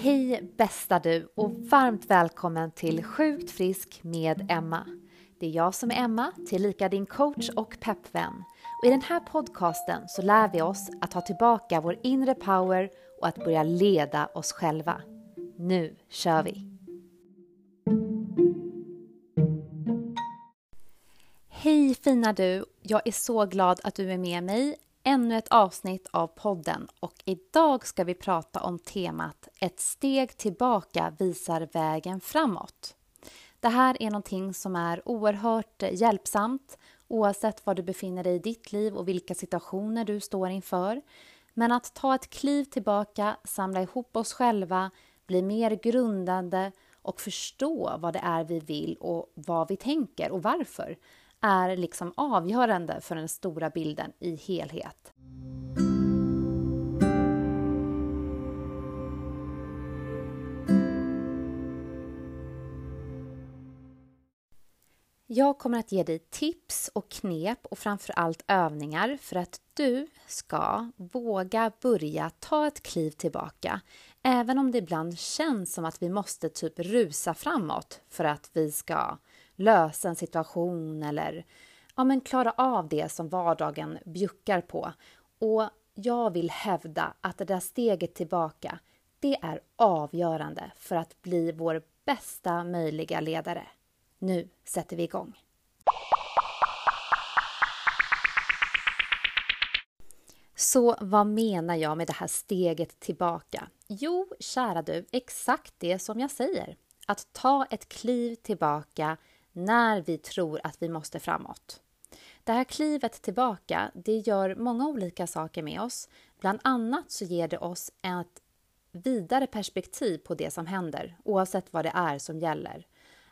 Hej bästa du och varmt välkommen till Sjukt frisk med Emma. Det är jag som är Emma, tillika din coach och peppvän. Och I den här podcasten så lär vi oss att ta tillbaka vår inre power och att börja leda oss själva. Nu kör vi! Hej fina du! Jag är så glad att du är med mig ännu ett avsnitt av podden och idag ska vi prata om temat Ett steg tillbaka visar vägen framåt. Det här är någonting som är oerhört hjälpsamt oavsett var du befinner dig i ditt liv och vilka situationer du står inför. Men att ta ett kliv tillbaka, samla ihop oss själva, bli mer grundande och förstå vad det är vi vill och vad vi tänker och varför är liksom avgörande för den stora bilden i helhet. Jag kommer att ge dig tips och knep och framför allt övningar för att du ska våga börja ta ett kliv tillbaka. Även om det ibland känns som att vi måste typ rusa framåt för att vi ska lösa en situation eller ja, men klara av det som vardagen bjuckar på. Och jag vill hävda att det där steget tillbaka, det är avgörande för att bli vår bästa möjliga ledare. Nu sätter vi igång! Så vad menar jag med det här steget tillbaka? Jo, kära du, exakt det som jag säger. Att ta ett kliv tillbaka när vi tror att vi måste framåt. Det här klivet tillbaka, det gör många olika saker med oss. Bland annat så ger det oss ett vidare perspektiv på det som händer, oavsett vad det är som gäller.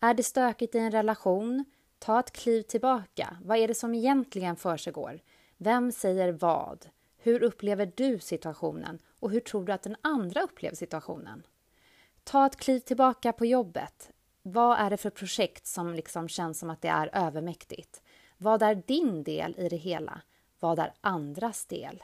Är det stökigt i en relation? Ta ett kliv tillbaka. Vad är det som egentligen försiggår? Vem säger vad? Hur upplever du situationen? Och hur tror du att den andra upplever situationen? Ta ett kliv tillbaka på jobbet. Vad är det för projekt som liksom känns som att det är övermäktigt? Vad är din del i det hela? Vad är andras del?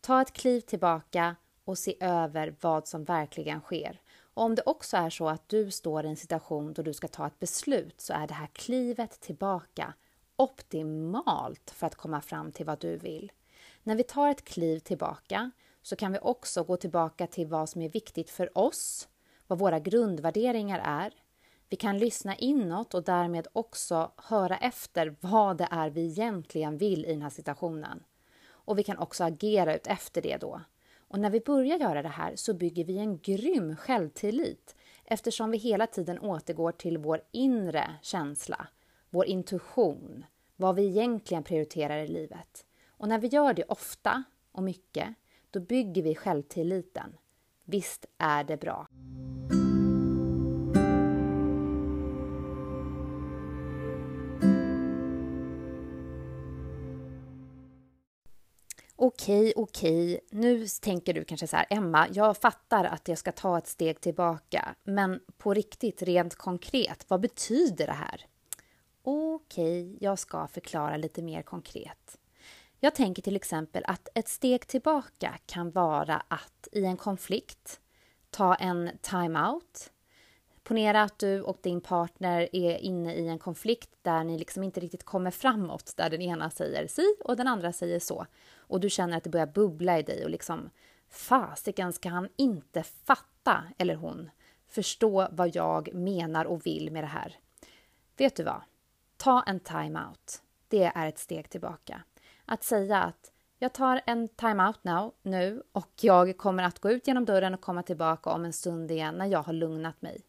Ta ett kliv tillbaka och se över vad som verkligen sker. Och om det också är så att du står i en situation då du ska ta ett beslut så är det här klivet tillbaka optimalt för att komma fram till vad du vill. När vi tar ett kliv tillbaka så kan vi också gå tillbaka till vad som är viktigt för oss, vad våra grundvärderingar är, vi kan lyssna inåt och därmed också höra efter vad det är vi egentligen vill i den här situationen. Och vi kan också agera ut efter det då. Och när vi börjar göra det här så bygger vi en grym självtillit eftersom vi hela tiden återgår till vår inre känsla, vår intuition, vad vi egentligen prioriterar i livet. Och när vi gör det ofta och mycket, då bygger vi självtilliten. Visst är det bra? Okej, okej, nu tänker du kanske så här, Emma, jag fattar att jag ska ta ett steg tillbaka, men på riktigt, rent konkret, vad betyder det här? Okej, jag ska förklara lite mer konkret. Jag tänker till exempel att ett steg tillbaka kan vara att i en konflikt ta en time-out, Ponera att du och din partner är inne i en konflikt där ni liksom inte riktigt kommer framåt, där den ena säger si och den andra säger så. Och du känner att det börjar bubbla i dig och liksom fasiken ska han inte fatta, eller hon, förstå vad jag menar och vill med det här. Vet du vad? Ta en time-out. Det är ett steg tillbaka. Att säga att jag tar en time-out now, nu och jag kommer att gå ut genom dörren och komma tillbaka om en stund igen när jag har lugnat mig.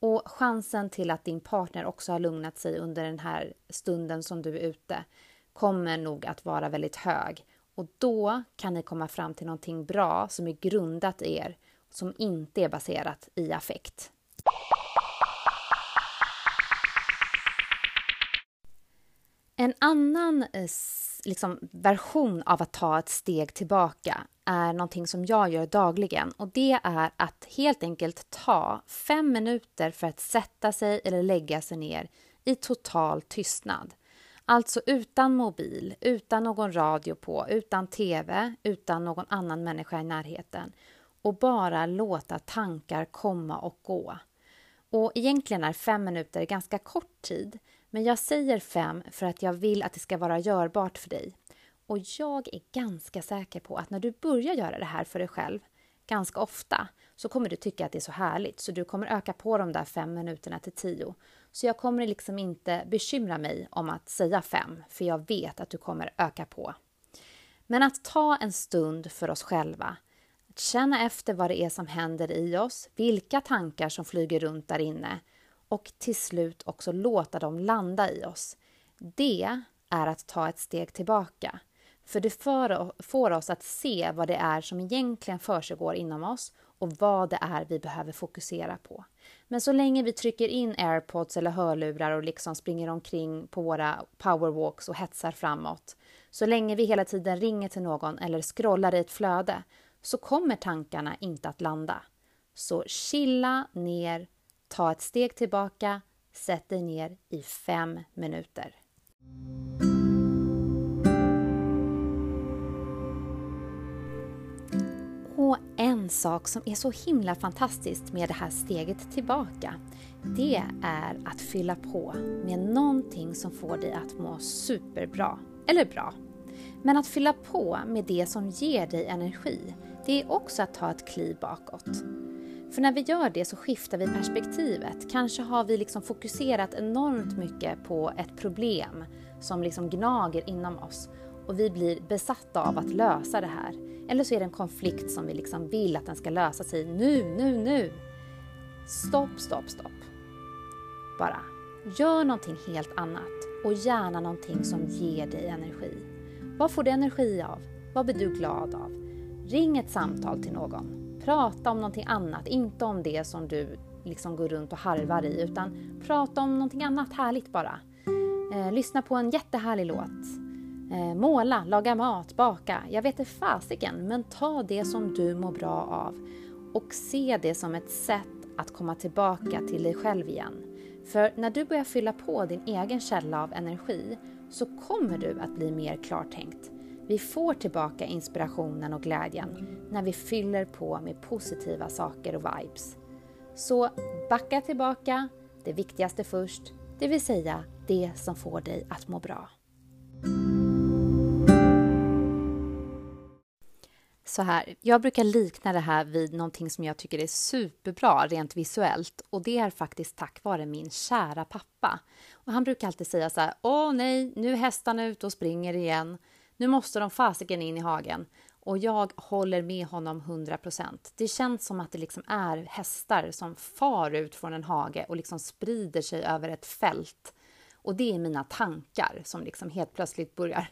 Och chansen till att din partner också har lugnat sig under den här stunden som du är ute kommer nog att vara väldigt hög. Och då kan ni komma fram till någonting bra som är grundat i er, som inte är baserat i affekt. En annan eh, liksom, version av att ta ett steg tillbaka är någonting som jag gör dagligen och det är att helt enkelt ta fem minuter för att sätta sig eller lägga sig ner i total tystnad. Alltså utan mobil, utan någon radio på, utan TV, utan någon annan människa i närheten. och bara låta tankar komma och gå. Och egentligen är fem minuter ganska kort tid, men jag säger fem för att jag vill att det ska vara görbart för dig. Och jag är ganska säker på att när du börjar göra det här för dig själv ganska ofta så kommer du tycka att det är så härligt så du kommer öka på de där fem minuterna till tio. Så jag kommer liksom inte bekymra mig om att säga fem, för jag vet att du kommer öka på. Men att ta en stund för oss själva, att känna efter vad det är som händer i oss, vilka tankar som flyger runt där inne och till slut också låta dem landa i oss. Det är att ta ett steg tillbaka. För det får oss att se vad det är som egentligen försiggår inom oss och vad det är vi behöver fokusera på. Men så länge vi trycker in airpods eller hörlurar och liksom springer omkring på våra powerwalks och hetsar framåt, så länge vi hela tiden ringer till någon eller scrollar i ett flöde, så kommer tankarna inte att landa. Så chilla ner, ta ett steg tillbaka, sätt dig ner i fem minuter. Och en sak som är så himla fantastiskt med det här steget tillbaka, det är att fylla på med någonting som får dig att må superbra, eller bra. Men att fylla på med det som ger dig energi, det är också att ta ett kliv bakåt. För när vi gör det så skiftar vi perspektivet. Kanske har vi liksom fokuserat enormt mycket på ett problem som liksom gnager inom oss och vi blir besatta av att lösa det här. Eller så är det en konflikt som vi liksom vill att den ska lösa sig nu, nu, nu. Stopp, stopp, stopp. Bara gör någonting helt annat och gärna någonting som ger dig energi. Vad får du energi av? Vad blir du glad av? Ring ett samtal till någon. Prata om någonting annat, inte om det som du liksom går runt och harvar i, utan prata om någonting annat härligt bara. Eh, lyssna på en jättehärlig låt. Eh, måla, laga mat, baka. Jag vet inte fasiken, men ta det som du mår bra av och se det som ett sätt att komma tillbaka till dig själv igen. För när du börjar fylla på din egen källa av energi så kommer du att bli mer klartänkt. Vi får tillbaka inspirationen och glädjen när vi fyller på med positiva saker och vibes. Så backa tillbaka, det viktigaste först, det vill säga det som får dig att må bra. Så här, jag brukar likna det här vid någonting som jag tycker är superbra rent visuellt och det är faktiskt tack vare min kära pappa. Och han brukar alltid säga så här, åh nej, nu är hästarna ute och springer igen. Nu måste de fasiken in i hagen. Och jag håller med honom 100%. Det känns som att det liksom är hästar som far ut från en hage och liksom sprider sig över ett fält. Och det är mina tankar som liksom helt plötsligt börjar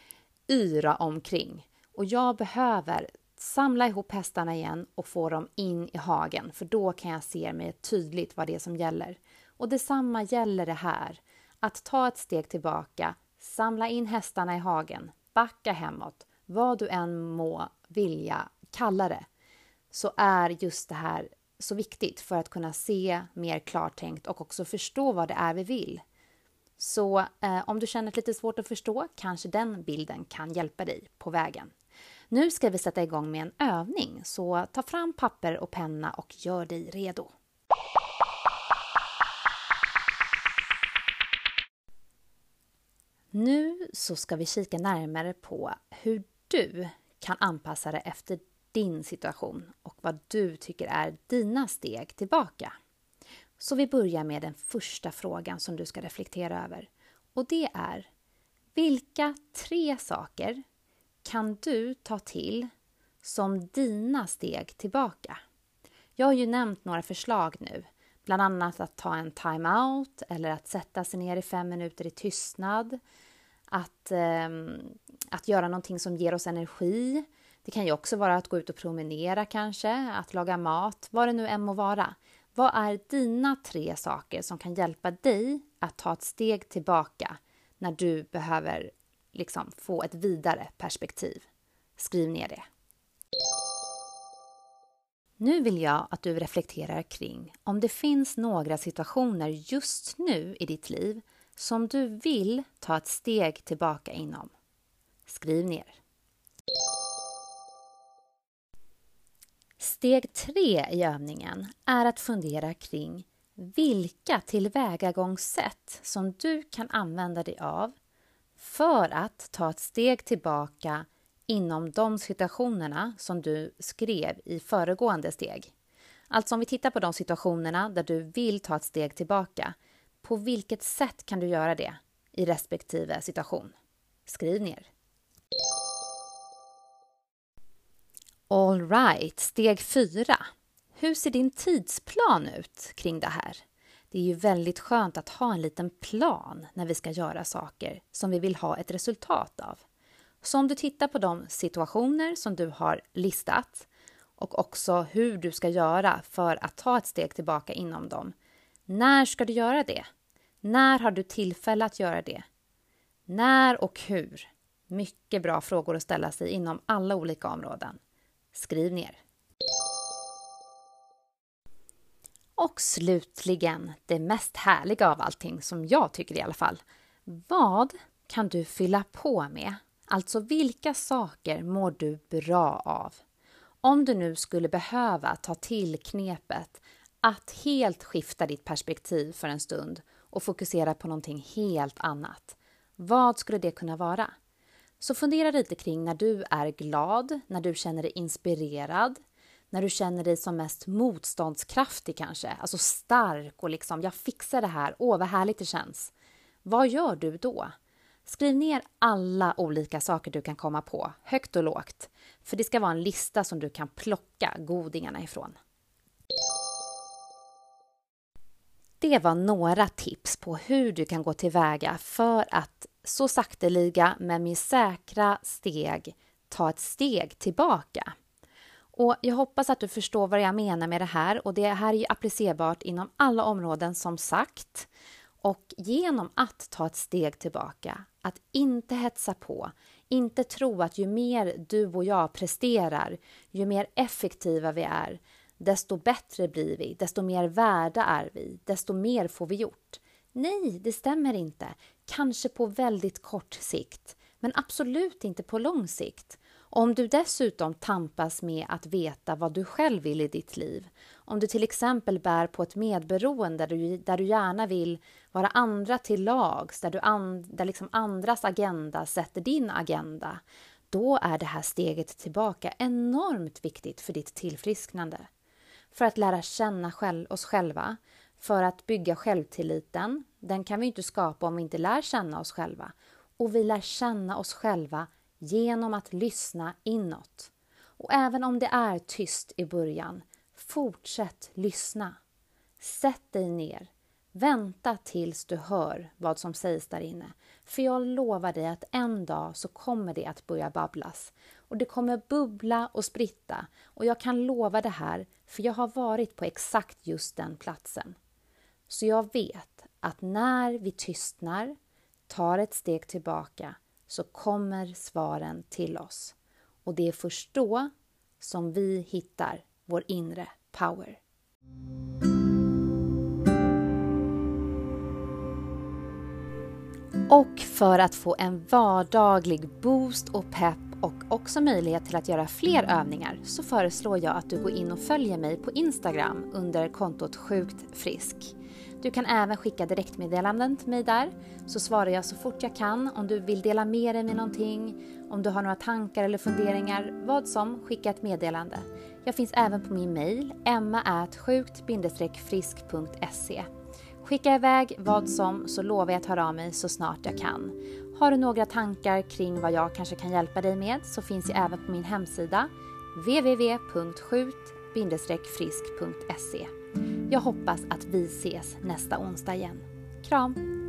yra omkring. Och jag behöver samla ihop hästarna igen och få dem in i hagen, för då kan jag se mer tydligt vad det är som gäller. Och detsamma gäller det här. Att ta ett steg tillbaka, samla in hästarna i hagen, backa hemåt, vad du än må vilja kalla det, så är just det här så viktigt för att kunna se mer klartänkt och också förstå vad det är vi vill. Så eh, om du känner det lite svårt att förstå kanske den bilden kan hjälpa dig på vägen. Nu ska vi sätta igång med en övning, så ta fram papper och penna och gör dig redo. Nu så ska vi kika närmare på hur du kan anpassa dig efter din situation och vad du tycker är dina steg tillbaka. Så vi börjar med den första frågan som du ska reflektera över. Och det är Vilka tre saker kan du ta till som dina steg tillbaka? Jag har ju nämnt några förslag nu, bland annat att ta en time-out eller att sätta sig ner i fem minuter i tystnad, att, eh, att göra någonting som ger oss energi. Det kan ju också vara att gå ut och promenera kanske, att laga mat, vad det nu än må vara. Vad är dina tre saker som kan hjälpa dig att ta ett steg tillbaka när du behöver liksom få ett vidare perspektiv. Skriv ner det. Nu vill jag att du reflekterar kring om det finns några situationer just nu i ditt liv som du vill ta ett steg tillbaka inom. Skriv ner. Steg tre i övningen är att fundera kring vilka tillvägagångssätt som du kan använda dig av för att ta ett steg tillbaka inom de situationerna som du skrev i föregående steg. Alltså om vi tittar på de situationerna där du vill ta ett steg tillbaka. På vilket sätt kan du göra det i respektive situation? Skriv ner. All right, steg 4. Hur ser din tidsplan ut kring det här? Det är ju väldigt skönt att ha en liten plan när vi ska göra saker som vi vill ha ett resultat av. Så om du tittar på de situationer som du har listat och också hur du ska göra för att ta ett steg tillbaka inom dem. När ska du göra det? När har du tillfälle att göra det? När och hur? Mycket bra frågor att ställa sig inom alla olika områden. Skriv ner. Och slutligen, det mest härliga av allting, som jag tycker i alla fall. Vad kan du fylla på med? Alltså vilka saker mår du bra av? Om du nu skulle behöva ta till knepet att helt skifta ditt perspektiv för en stund och fokusera på någonting helt annat. Vad skulle det kunna vara? Så fundera lite kring när du är glad, när du känner dig inspirerad, när du känner dig som mest motståndskraftig kanske, alltså stark och liksom jag fixar det här, åh vad härligt det känns. Vad gör du då? Skriv ner alla olika saker du kan komma på, högt och lågt. För det ska vara en lista som du kan plocka godingarna ifrån. Det var några tips på hur du kan gå tillväga för att så sakteliga men med säkra steg ta ett steg tillbaka. Och jag hoppas att du förstår vad jag menar med det här och det här är ju applicerbart inom alla områden som sagt. Och genom att ta ett steg tillbaka, att inte hetsa på, inte tro att ju mer du och jag presterar, ju mer effektiva vi är, desto bättre blir vi, desto mer värda är vi, desto mer får vi gjort. Nej, det stämmer inte. Kanske på väldigt kort sikt, men absolut inte på lång sikt. Om du dessutom tampas med att veta vad du själv vill i ditt liv, om du till exempel bär på ett medberoende där du, där du gärna vill vara andra till lags, där, du and, där liksom andras agenda sätter din agenda, då är det här steget tillbaka enormt viktigt för ditt tillfrisknande. För att lära känna själv, oss själva, för att bygga självtilliten. Den kan vi inte skapa om vi inte lär känna oss själva. Och vi lär känna oss själva genom att lyssna inåt. Och även om det är tyst i början, fortsätt lyssna. Sätt dig ner. Vänta tills du hör vad som sägs där inne. För jag lovar dig att en dag så kommer det att börja babblas. Och det kommer bubbla och spritta. Och jag kan lova det här, för jag har varit på exakt just den platsen. Så jag vet att när vi tystnar, tar ett steg tillbaka, så kommer svaren till oss. Och det är först då som vi hittar vår inre power. Och för att få en vardaglig boost och pepp och också möjlighet till att göra fler övningar så föreslår jag att du går in och följer mig på Instagram under kontot Sjukt Frisk. Du kan även skicka direktmeddelanden till mig där så svarar jag så fort jag kan om du vill dela med dig med någonting, om du har några tankar eller funderingar, vad som, skicka ett meddelande. Jag finns även på min mail, emma.sjukt-frisk.se. Skicka iväg vad som så lovar jag att höra av mig så snart jag kan. Har du några tankar kring vad jag kanske kan hjälpa dig med så finns jag även på min hemsida www.sjukt-frisk.se. Jag hoppas att vi ses nästa onsdag igen. Kram!